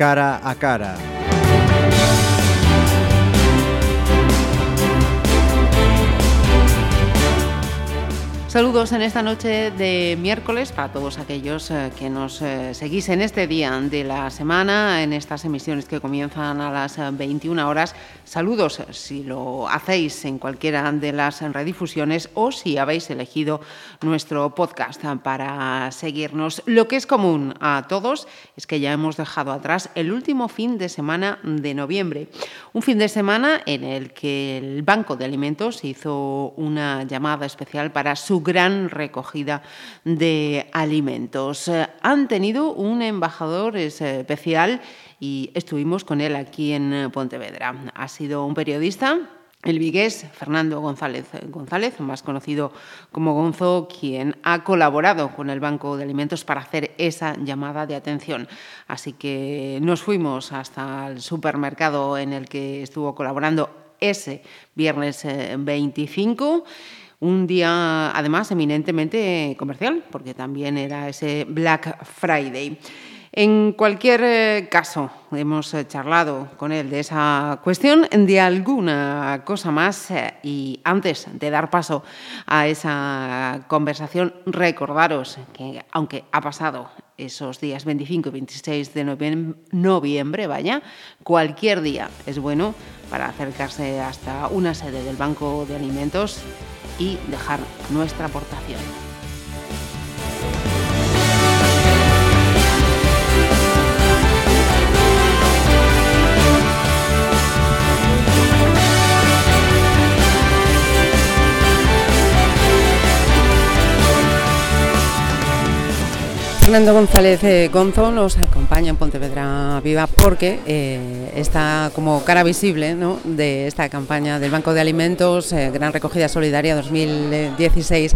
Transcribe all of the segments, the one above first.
cara a cara. Saludos en esta noche de miércoles para todos aquellos eh, que nos eh, seguís en este día de la semana, en estas emisiones que comienzan a las 21 eh, horas. Saludos si lo hacéis en cualquiera de las redifusiones o si habéis elegido nuestro podcast para seguirnos. Lo que es común a todos es que ya hemos dejado atrás el último fin de semana de noviembre. Un fin de semana en el que el Banco de Alimentos hizo una llamada especial para su gran recogida de alimentos. Eh, han tenido un embajador especial y estuvimos con él aquí en Pontevedra. Ha sido un periodista el vigués Fernando González González, más conocido como Gonzo, quien ha colaborado con el Banco de Alimentos para hacer esa llamada de atención. Así que nos fuimos hasta el supermercado en el que estuvo colaborando ese viernes 25 eh, un día además eminentemente comercial, porque también era ese Black Friday. En cualquier eh, caso, hemos eh, charlado con él de esa cuestión, de alguna cosa más, eh, y antes de dar paso a esa conversación, recordaros que aunque ha pasado esos días 25 y 26 de noviembre, vaya, cualquier día es bueno para acercarse hasta una sede del Banco de Alimentos y dejar nuestra aportación. Fernando González eh, Gonzo nos en Pontevedra Viva porque eh, está como cara visible de esta campaña del Banco de Alimentos, eh, Gran Recogida Solidaria 2016.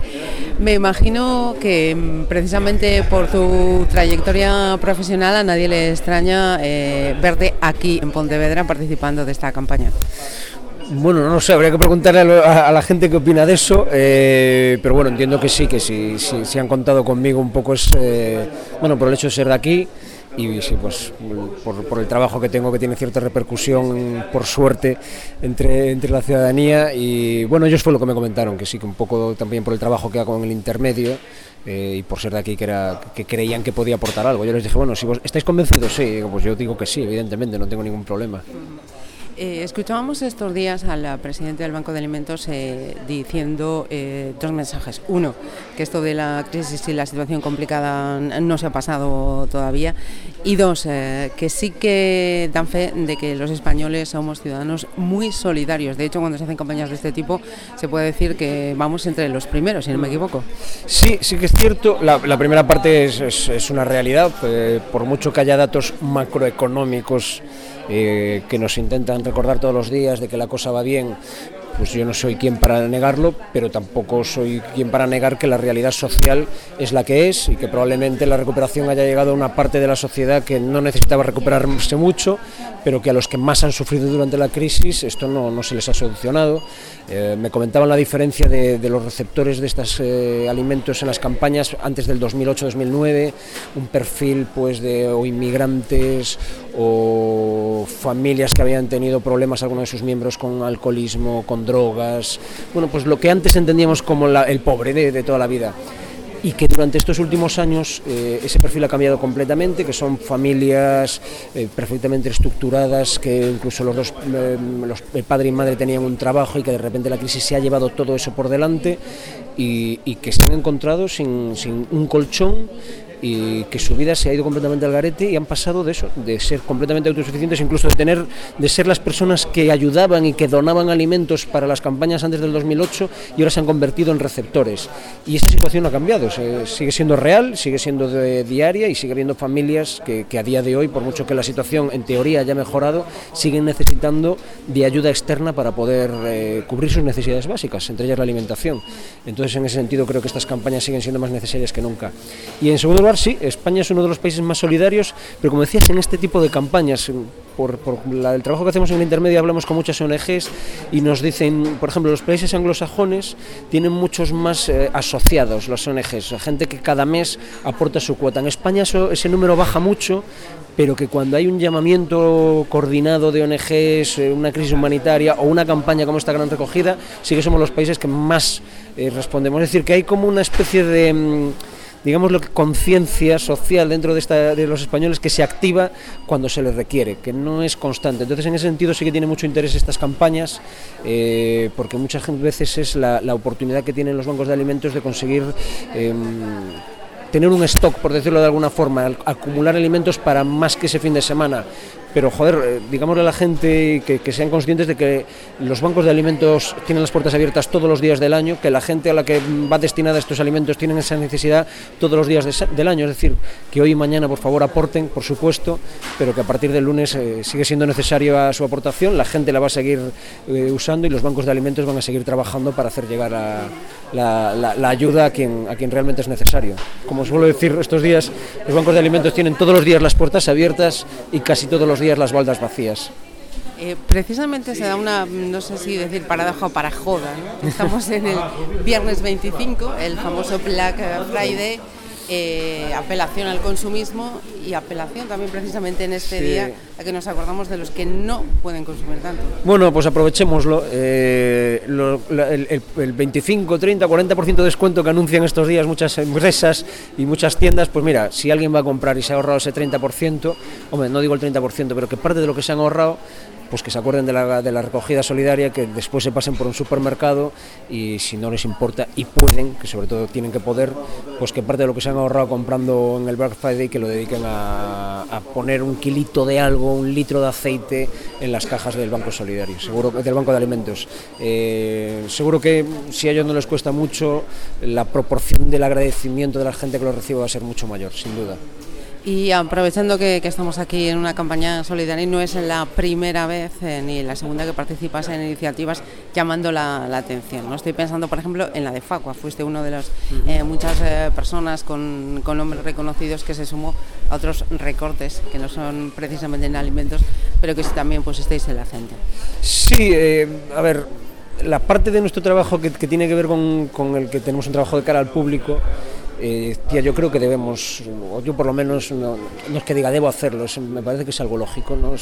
Me imagino que mm, precisamente por tu trayectoria profesional a nadie le extraña verte aquí en Pontevedra participando de esta campaña. Bueno, no sé, habría que preguntarle a, la gente qué opina de eso, eh, pero bueno, entiendo que sí, que si sí, han contado conmigo un poco es, eh, bueno, por el hecho de ser de aquí y sí, pues por, el trabajo que tengo que tiene cierta repercusión, por suerte, entre, entre la ciudadanía y bueno, ellos fue lo que me comentaron, que sí, que un poco también por el trabajo que hago en el intermedio eh, y por ser de aquí que, era, que creían que podía aportar algo. Yo les dije, bueno, si vos estáis convencidos, sí, pues yo digo que sí, evidentemente, no tengo ningún problema. Eh, escuchábamos estos días al presidente del Banco de Alimentos eh, diciendo eh, dos mensajes. Uno, que esto de la crisis y la situación complicada no se ha pasado todavía. Y dos, que sí que dan fe de que los españoles somos ciudadanos muy solidarios. De hecho, cuando se hacen campañas de este tipo, se puede decir que vamos entre los primeros, si no me equivoco. Sí, sí que es cierto. La, primera parte es, es una realidad. por mucho que haya datos macroeconómicos que nos intentan recordar todos los días de que la cosa va bien, pues yo no soy quien para negarlo, pero tampoco soy quien para negar que la realidad social es la que es y que probablemente la recuperación haya llegado a una parte de la sociedad que no necesitaba recuperarse mucho, pero que a los que más han sufrido durante la crisis esto no, se les ha solucionado. Eh, me comentaban la diferencia de, los receptores de estos eh, alimentos en las campañas antes del 2008-2009, un perfil pues de o inmigrantes o familias que habían tenido problemas algunos de sus miembros con alcoholismo, con drogas, bueno, pues lo que antes entendíamos como el pobre de, toda la vida. Y que durante estos últimos años eh, ese perfil ha cambiado completamente, que son familias eh, perfectamente estructuradas, que incluso los dos, eh, el padre y madre tenían un trabajo y que de repente la crisis se ha llevado todo eso por delante y, que se han encontrado sin, sin un colchón y que su vida se ha ido completamente al garete y han pasado de eso, de ser completamente autosuficientes, incluso de tener, de ser las personas que ayudaban y que donaban alimentos para las campañas antes del 2008 y ahora se han convertido en receptores. Y esa situación no ha cambiado, sigue siendo real, sigue siendo diaria y sigue habiendo familias que, a día de hoy, por mucho que la situación en teoría haya mejorado, siguen necesitando de ayuda externa para poder eh, cubrir sus necesidades básicas, entre ellas la alimentación. Entonces, en ese sentido, creo que estas campañas siguen siendo más necesarias que nunca. Y en segundo lugar, sí, España es uno de los países más solidarios, pero como decías, en este tipo de campañas, por, el trabajo que hacemos en el intermedio, hablamos con muchas ONGs y nos dicen, por ejemplo, los países anglosajones tienen muchos más eh, asociados, las ONGs, gente que cada mes aporta su cuota. En España ese número baja mucho, pero que cuando hay un llamamiento coordinado de ONGs, eh, una crisis humanitaria o una campaña como esta gran recogida, sí que somos los países que más eh, respondemos. Es decir, que hay como una especie de mm, digamos, lo que conciencia social dentro de, esta, de los españoles que se activa cuando se les requiere, que no es constante. Entonces, en ese sentido sí que tiene mucho interés estas campañas, eh, porque muchas veces es la, oportunidad que tienen los bancos de alimentos de conseguir em, tener un stock, por decirlo de alguna forma, acumular alimentos para más que ese fin de semana pero joder, eh, digámosle a la gente que, sean conscientes de que los bancos de alimentos tienen las puertas abiertas todos los días del año, que la gente a la que va destinada estos alimentos tienen esa necesidad todos los días del año, es decir, que hoy y mañana por favor aporten, por supuesto, pero que a partir del lunes eh, sigue siendo necesaria su aportación, la gente la va a seguir eh, usando y los bancos de alimentos van a seguir trabajando para hacer llegar la, ayuda a quien, a realmente es necesario. Como suelo decir estos días, los bancos de alimentos tienen todos los días las puertas abiertas y casi todos los días las baldas vacías. Eh, precisamente se da una, no sé si decir paradoja o para joda. Estamos en el viernes 25, el famoso Black Friday eh, apelación al consumismo y apelación también precisamente en este día a que nos acordamos de los que no pueden consumir tanto. Bueno, pues aprovechémoslo. Eh, el, 25, 30, 40% de descuento que anuncian estos días muchas empresas y muchas tiendas, pues mira, si alguien va a comprar y se ha ahorrado ese 30%, hombre, no digo el 30%, pero que parte de lo que se han ahorrado pues que se acuerden de la, de la recogida solidaria, que después se pasen por un supermercado y si no les importa y pueden, que sobre todo tienen que poder, pues que parte de lo que se han ahorrado comprando en el Black Friday que lo dediquen a, poner un kilito de algo, un litro de aceite en las cajas del Banco Solidario, seguro del Banco de Alimentos. Eh, seguro que si a ellos no les cuesta mucho, la proporción del agradecimiento de la gente que lo recibe va a ser mucho mayor, sin duda. Y aprovechando que, estamos aquí en una campaña solidaria, no es la primera vez eh, ni la segunda que participas en iniciativas llamando la, atención. ¿no? Estoy pensando, por ejemplo, en la de Facua. Fuiste uno de las eh, muchas eh, personas con, con, nombres reconocidos que se sumó a otros recortes que no son precisamente en alimentos, pero que sí también pues estáis en la gente. Sí, a ver, la parte de nuestro trabajo que, tiene que ver con, con el que tenemos un trabajo de cara al público eh, tía, yo creo que debemos, o yo por lo menos, no, es que diga debo hacerlo, me parece que es algo lógico, ¿no?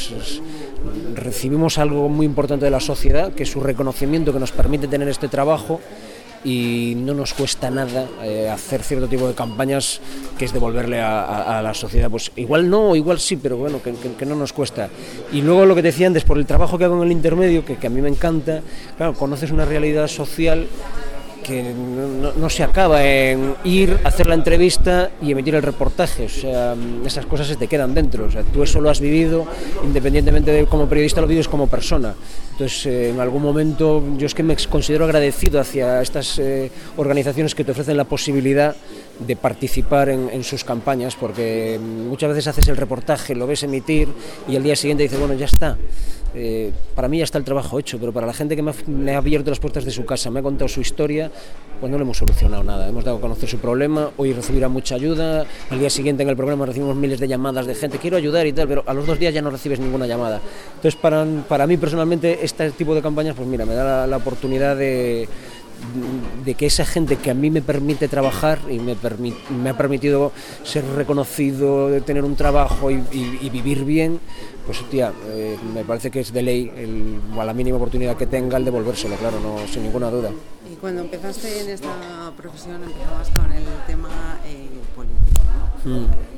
recibimos algo muy importante de la sociedad, que es su reconocimiento que nos permite tener este trabajo y no nos cuesta nada eh, hacer cierto tipo de campañas que es devolverle a, la sociedad. Pues igual no, igual sí, pero bueno, que, no nos cuesta. Y luego lo que decía antes, por el trabajo que hago en el intermedio, que, que a mí me encanta, claro, conoces una realidad social que no, se acaba en ir, hacer la entrevista y emitir el reportaje. O sea, esas cosas se te quedan dentro. O sea, tú eso lo has vivido, independientemente de como periodista lo vives como persona. Entonces, eh, en algún momento yo es que me considero agradecido hacia estas eh, organizaciones que te ofrecen la posibilidad de participar en, sus campañas, porque muchas veces haces el reportaje, lo ves emitir y al día siguiente dices, bueno, ya está. Eh, para mí ya está el trabajo hecho, pero para la gente que me ha, abierto las puertas de su casa, me ha contado su historia, pues no le hemos solucionado nada. Hemos dado a conocer su problema, hoy recibirá mucha ayuda, al día siguiente en el programa recibimos miles de llamadas de gente, quiero ayudar y tal, pero a los dos días ya no recibes ninguna llamada. Entonces, para, para mí personalmente, este tipo de campañas, pues mira, me da la oportunidad de de que esa gente que a mí me permite trabajar y me, me ha permitido ser reconocido, de tener un trabajo y, vivir bien, pues tía, eh, me parece que es de ley el, a la mínima oportunidad que tenga el devolvérselo, claro, no, sin ninguna duda. Y cuando empezaste en esta profesión empezabas con el tema eh, político, ¿no? Mm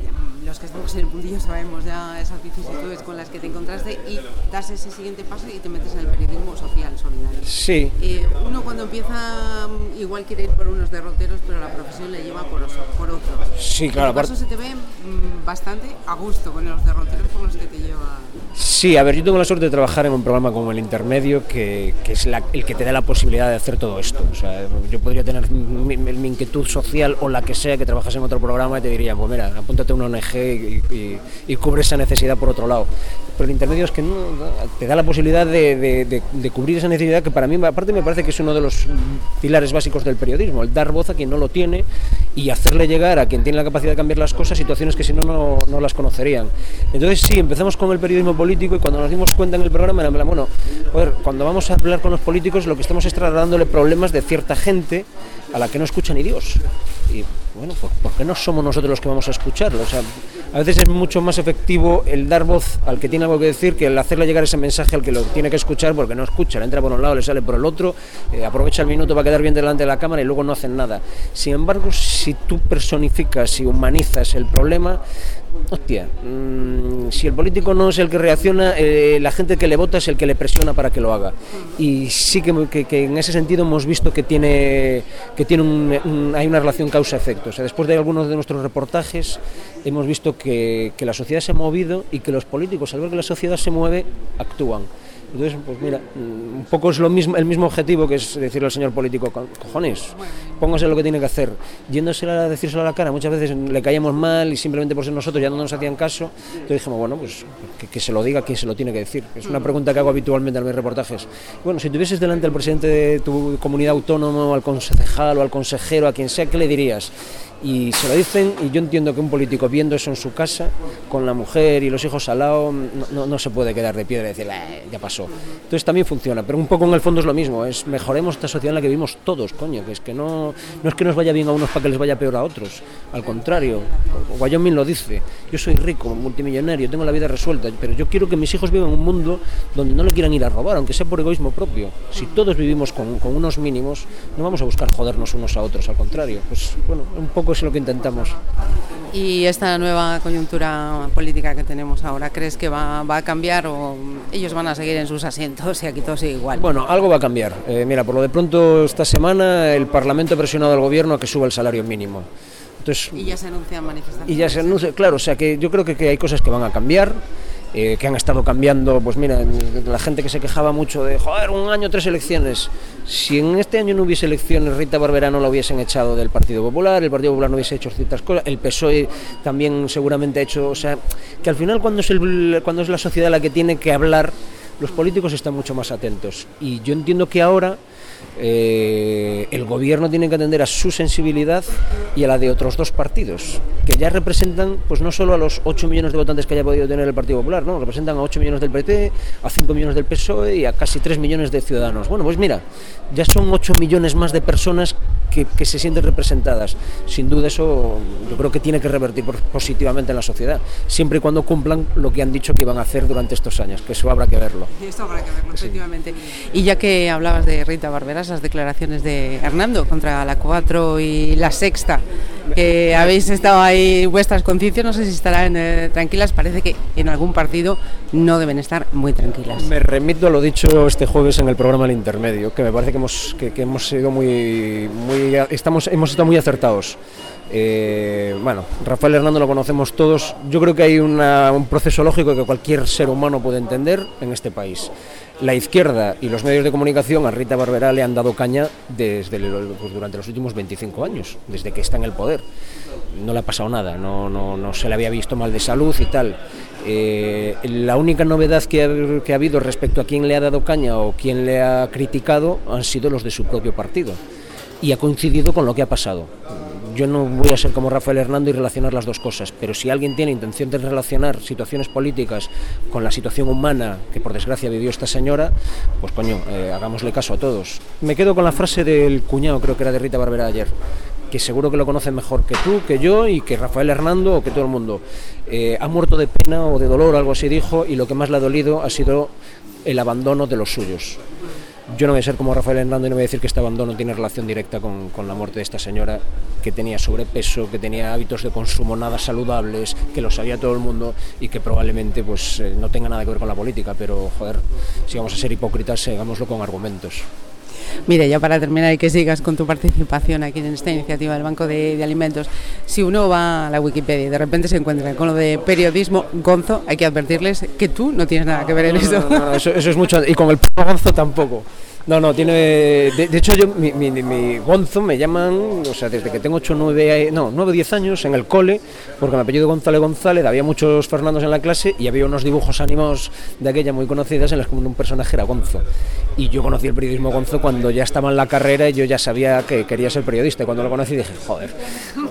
los que estamos en el puntillo sabemos ya esas vicisitudes con las que te encontraste y das ese siguiente paso y te metes en el periodismo social solidario. Sí. Eh, uno cuando empieza mm, igual quiere ir por unos derroteros, pero la profesión le lleva por, por otros. Sí, claro. Por eso se te ve mm, bastante a gusto con los derroteros por los que te lleva. Sí, a ver, yo tengo la suerte de trabajar en un programa como El Intermedio, que, que es el que te da la posibilidad de hacer todo esto. O sea, yo podría tener mi, mi, inquietud social o la que sea, que trabajas en otro programa y te diría, pues mira, apúntate a una ONG y, cubre esa necesidad por otro lado. pero el intermedio es que te da la posibilidad de, cubrir esa necesidad que para mí, aparte me parece que es uno de los pilares básicos del periodismo, el dar voz a quien no lo tiene y hacerle llegar a quien tiene la capacidad de cambiar las cosas situaciones que si no, no, las conocerían. Entonces sí, empezamos con el periodismo político y cuando nos dimos cuenta en el programa era, bueno, cuando vamos a hablar con los políticos lo que estamos es trasladándole problemas de cierta gente a la que no escucha ni Dios. Y bueno, pues ¿por qué no somos nosotros los que vamos a escucharlo? O sea, a veces es mucho más efectivo el dar voz al que tiene algo que decir que el hacerle llegar ese mensaje al que lo tiene que escuchar porque no escucha, le entra por un lado, le sale por el otro, eh, aprovecha el minuto para quedar bien delante de la cámara y luego no hacen nada. Sin embargo, si tú personificas y humanizas el problema, hostia, mm, si el político no es el que reacciona, eh, la gente que le vota es el que le presiona para que lo haga. Y sí que, en ese sentido hemos visto que tiene, que tiene hay una relación causa-efecto. O sea, después de algunos de nuestros reportajes hemos visto que, que la sociedad se ha movido y que los políticos, al ver que la sociedad se mueve, actúan. Entonces, pues mira, mm, un poco es lo mismo, el mismo objetivo que es decirle al señor político, cojones, póngase lo que tiene que hacer. Yéndose a decírselo a la cara, muchas veces le caíamos mal y simplemente por ser nosotros ya no nos hacían caso. Entonces dijimos, bueno, pues que, se lo diga quien se lo tiene que decir. Es una pregunta que hago habitualmente en mis reportajes. Bueno, si tuvieses delante al presidente de tu comunidad autónoma, al concejal o al consejero, a quien sea, ¿qué le dirías? Y se lo dicen y yo entiendo que un político viendo eso en su casa, con la mujer y los hijos al lado, no, no se puede quedar de piedra y decir, eh, ya pasó. Entonces también funciona, pero un poco en el fondo es lo mismo, es mejoremos esta sociedad en la que vivimos todos, coño, que es que no, no es que nos vaya bien a unos para que les vaya peor a otros, al contrario, Wyoming lo dice, yo soy rico, multimillonario, tengo la vida resuelta, pero yo quiero que mis hijos vivan un mundo donde no le quieran ir a robar, aunque sea por egoísmo propio. Si todos vivimos con, con unos mínimos, no vamos a buscar jodernos unos a otros, al contrario, pues bueno, un poco es lo que intentamos. ¿Y esta nueva coyuntura política que tenemos ahora, crees que va, a cambiar o ellos van a seguir en sus asientos y aquí todo sigue igual? Bueno, algo va a cambiar. Eh, mira, por lo de pronto esta semana el Parlamento ha presionado al Gobierno a que suba el salario mínimo. Entonces, y ya se anuncian manifestaciones. Y ya se anuncia, claro, o sea que yo creo que, que hay cosas que van a cambiar. Eh, que han estado cambiando, pues mira, la gente que se quejaba mucho de, joder, un año, tres elecciones. Si en este año no hubiese elecciones, Rita Barberá no la hubiesen echado del Partido Popular, el Partido Popular no hubiese hecho ciertas cosas, el PSOE también seguramente ha hecho, o sea, que al final cuando es, el, cuando es la sociedad la que tiene que hablar, los políticos están mucho más atentos. Y yo entiendo que ahora eh, el gobierno tiene que atender a su sensibilidad y a la de otros dos partidos, que ya representan pues no solo a los 8 millones de votantes que haya podido tener el Partido Popular, no, representan a 8 millones del PT, a 5 millones del PSOE y a casi 3 millones de ciudadanos. Bueno, pues mira, ya son 8 millones más de personas que, que se sienten representadas. Sin duda eso yo creo que tiene que revertir positivamente en la sociedad, siempre y cuando cumplan lo que han dicho que iban a hacer durante estos años, que eso habrá que verlo. Ég stoppa ekki að vera. Efectivamente. Y ya que hablabas de Rita Barberá, esas declaraciones de Hernando contra la 4 y la sexta, que habéis estado ahí, vuestras conciencias no sé si estarán eh, tranquilas, parece que en algún partido no deben estar muy tranquilas. Me remito a lo dicho este jueves en el programa El Intermedio, que me parece que hemos, que, hemos sido muy, muy estamos, hemos estado muy acertados. Eh, bueno, Rafael Hernando lo conocemos todos. Yo creo que hay un proceso lógico que cualquier ser humano puede entender en este país la izquierda y los medios de comunicación a Rita Barberá le han dado caña desde pues, durante los últimos 25 años, desde que está en el poder. No le ha pasado nada, no, no, no se le había visto mal de salud y tal. Eh, la única novedad que ha, que ha habido respecto a quién le ha dado caña o quién le ha criticado han sido los de su propio partido. Y ha coincidido con lo que ha pasado yo no voy a ser como Rafael Hernando y relacionar las dos cosas, pero si alguien tiene intención de relacionar situaciones políticas con la situación humana que por desgracia vivió esta señora, pues coño, eh, hagámosle caso a todos. Me quedo con la frase del cuñado, creo que era de Rita Barbera ayer, que seguro que lo conocen mejor que tú, que yo y que Rafael Hernando o que todo el mundo. Eh, ha muerto de pena o de dolor, algo así dijo, y lo que más le ha dolido ha sido el abandono de los suyos. Yo no voy a ser como Rafael Hernández y no voy a decir que este abandono tiene relación directa con, la muerte de esta señora que tenía sobrepeso, que tenía hábitos de consumo nada saludables, que lo sabía todo el mundo y que probablemente pues, eh, no tenga nada que ver con la política, pero joder, si vamos a ser hipócritas, hagámoslo con argumentos. Mire, ya para terminar y que sigas con tu participación aquí en esta iniciativa del Banco de, Alimentos, si uno va a la Wikipedia y de repente se encuentra con lo de periodismo gonzo, hay que advertirles que tú no tienes nada que ver en eso. eso. eso. es mucho, y con el Gonzo tampoco. No, no, tiene. De, hecho, yo, mi, mi, Gonzo me llaman, o sea, desde que tengo 8, 9, no, 9, 10 años en el cole, porque me apellido González González, había muchos Fernandos en la clase y había unos dibujos animados de aquella muy conocidas en los que un personaje era Gonzo. Y yo conocí el periodismo Gonzo cuando ya estaba en la carrera y yo ya sabía que quería ser periodista. Y cuando lo conocí dije, joder,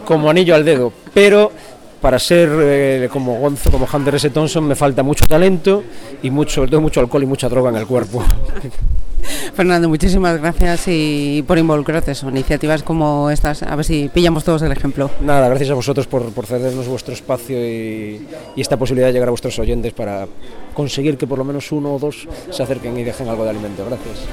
como anillo al dedo. Pero para ser eh, como Gonzo, como Hunter S. Thompson, me falta mucho talento y mucho, tengo mucho alcohol y mucha droga en el cuerpo. Fernando, muchísimas gracias y por involucrarte en iniciativas como estas, a ver si pillamos todos el ejemplo. Nada, gracias a vosotros por, cedernos vuestro espacio y, y, esta posibilidad de llegar a vuestros oyentes para conseguir que por lo menos uno o dos se acerquen y dejen algo de alimento. Gracias.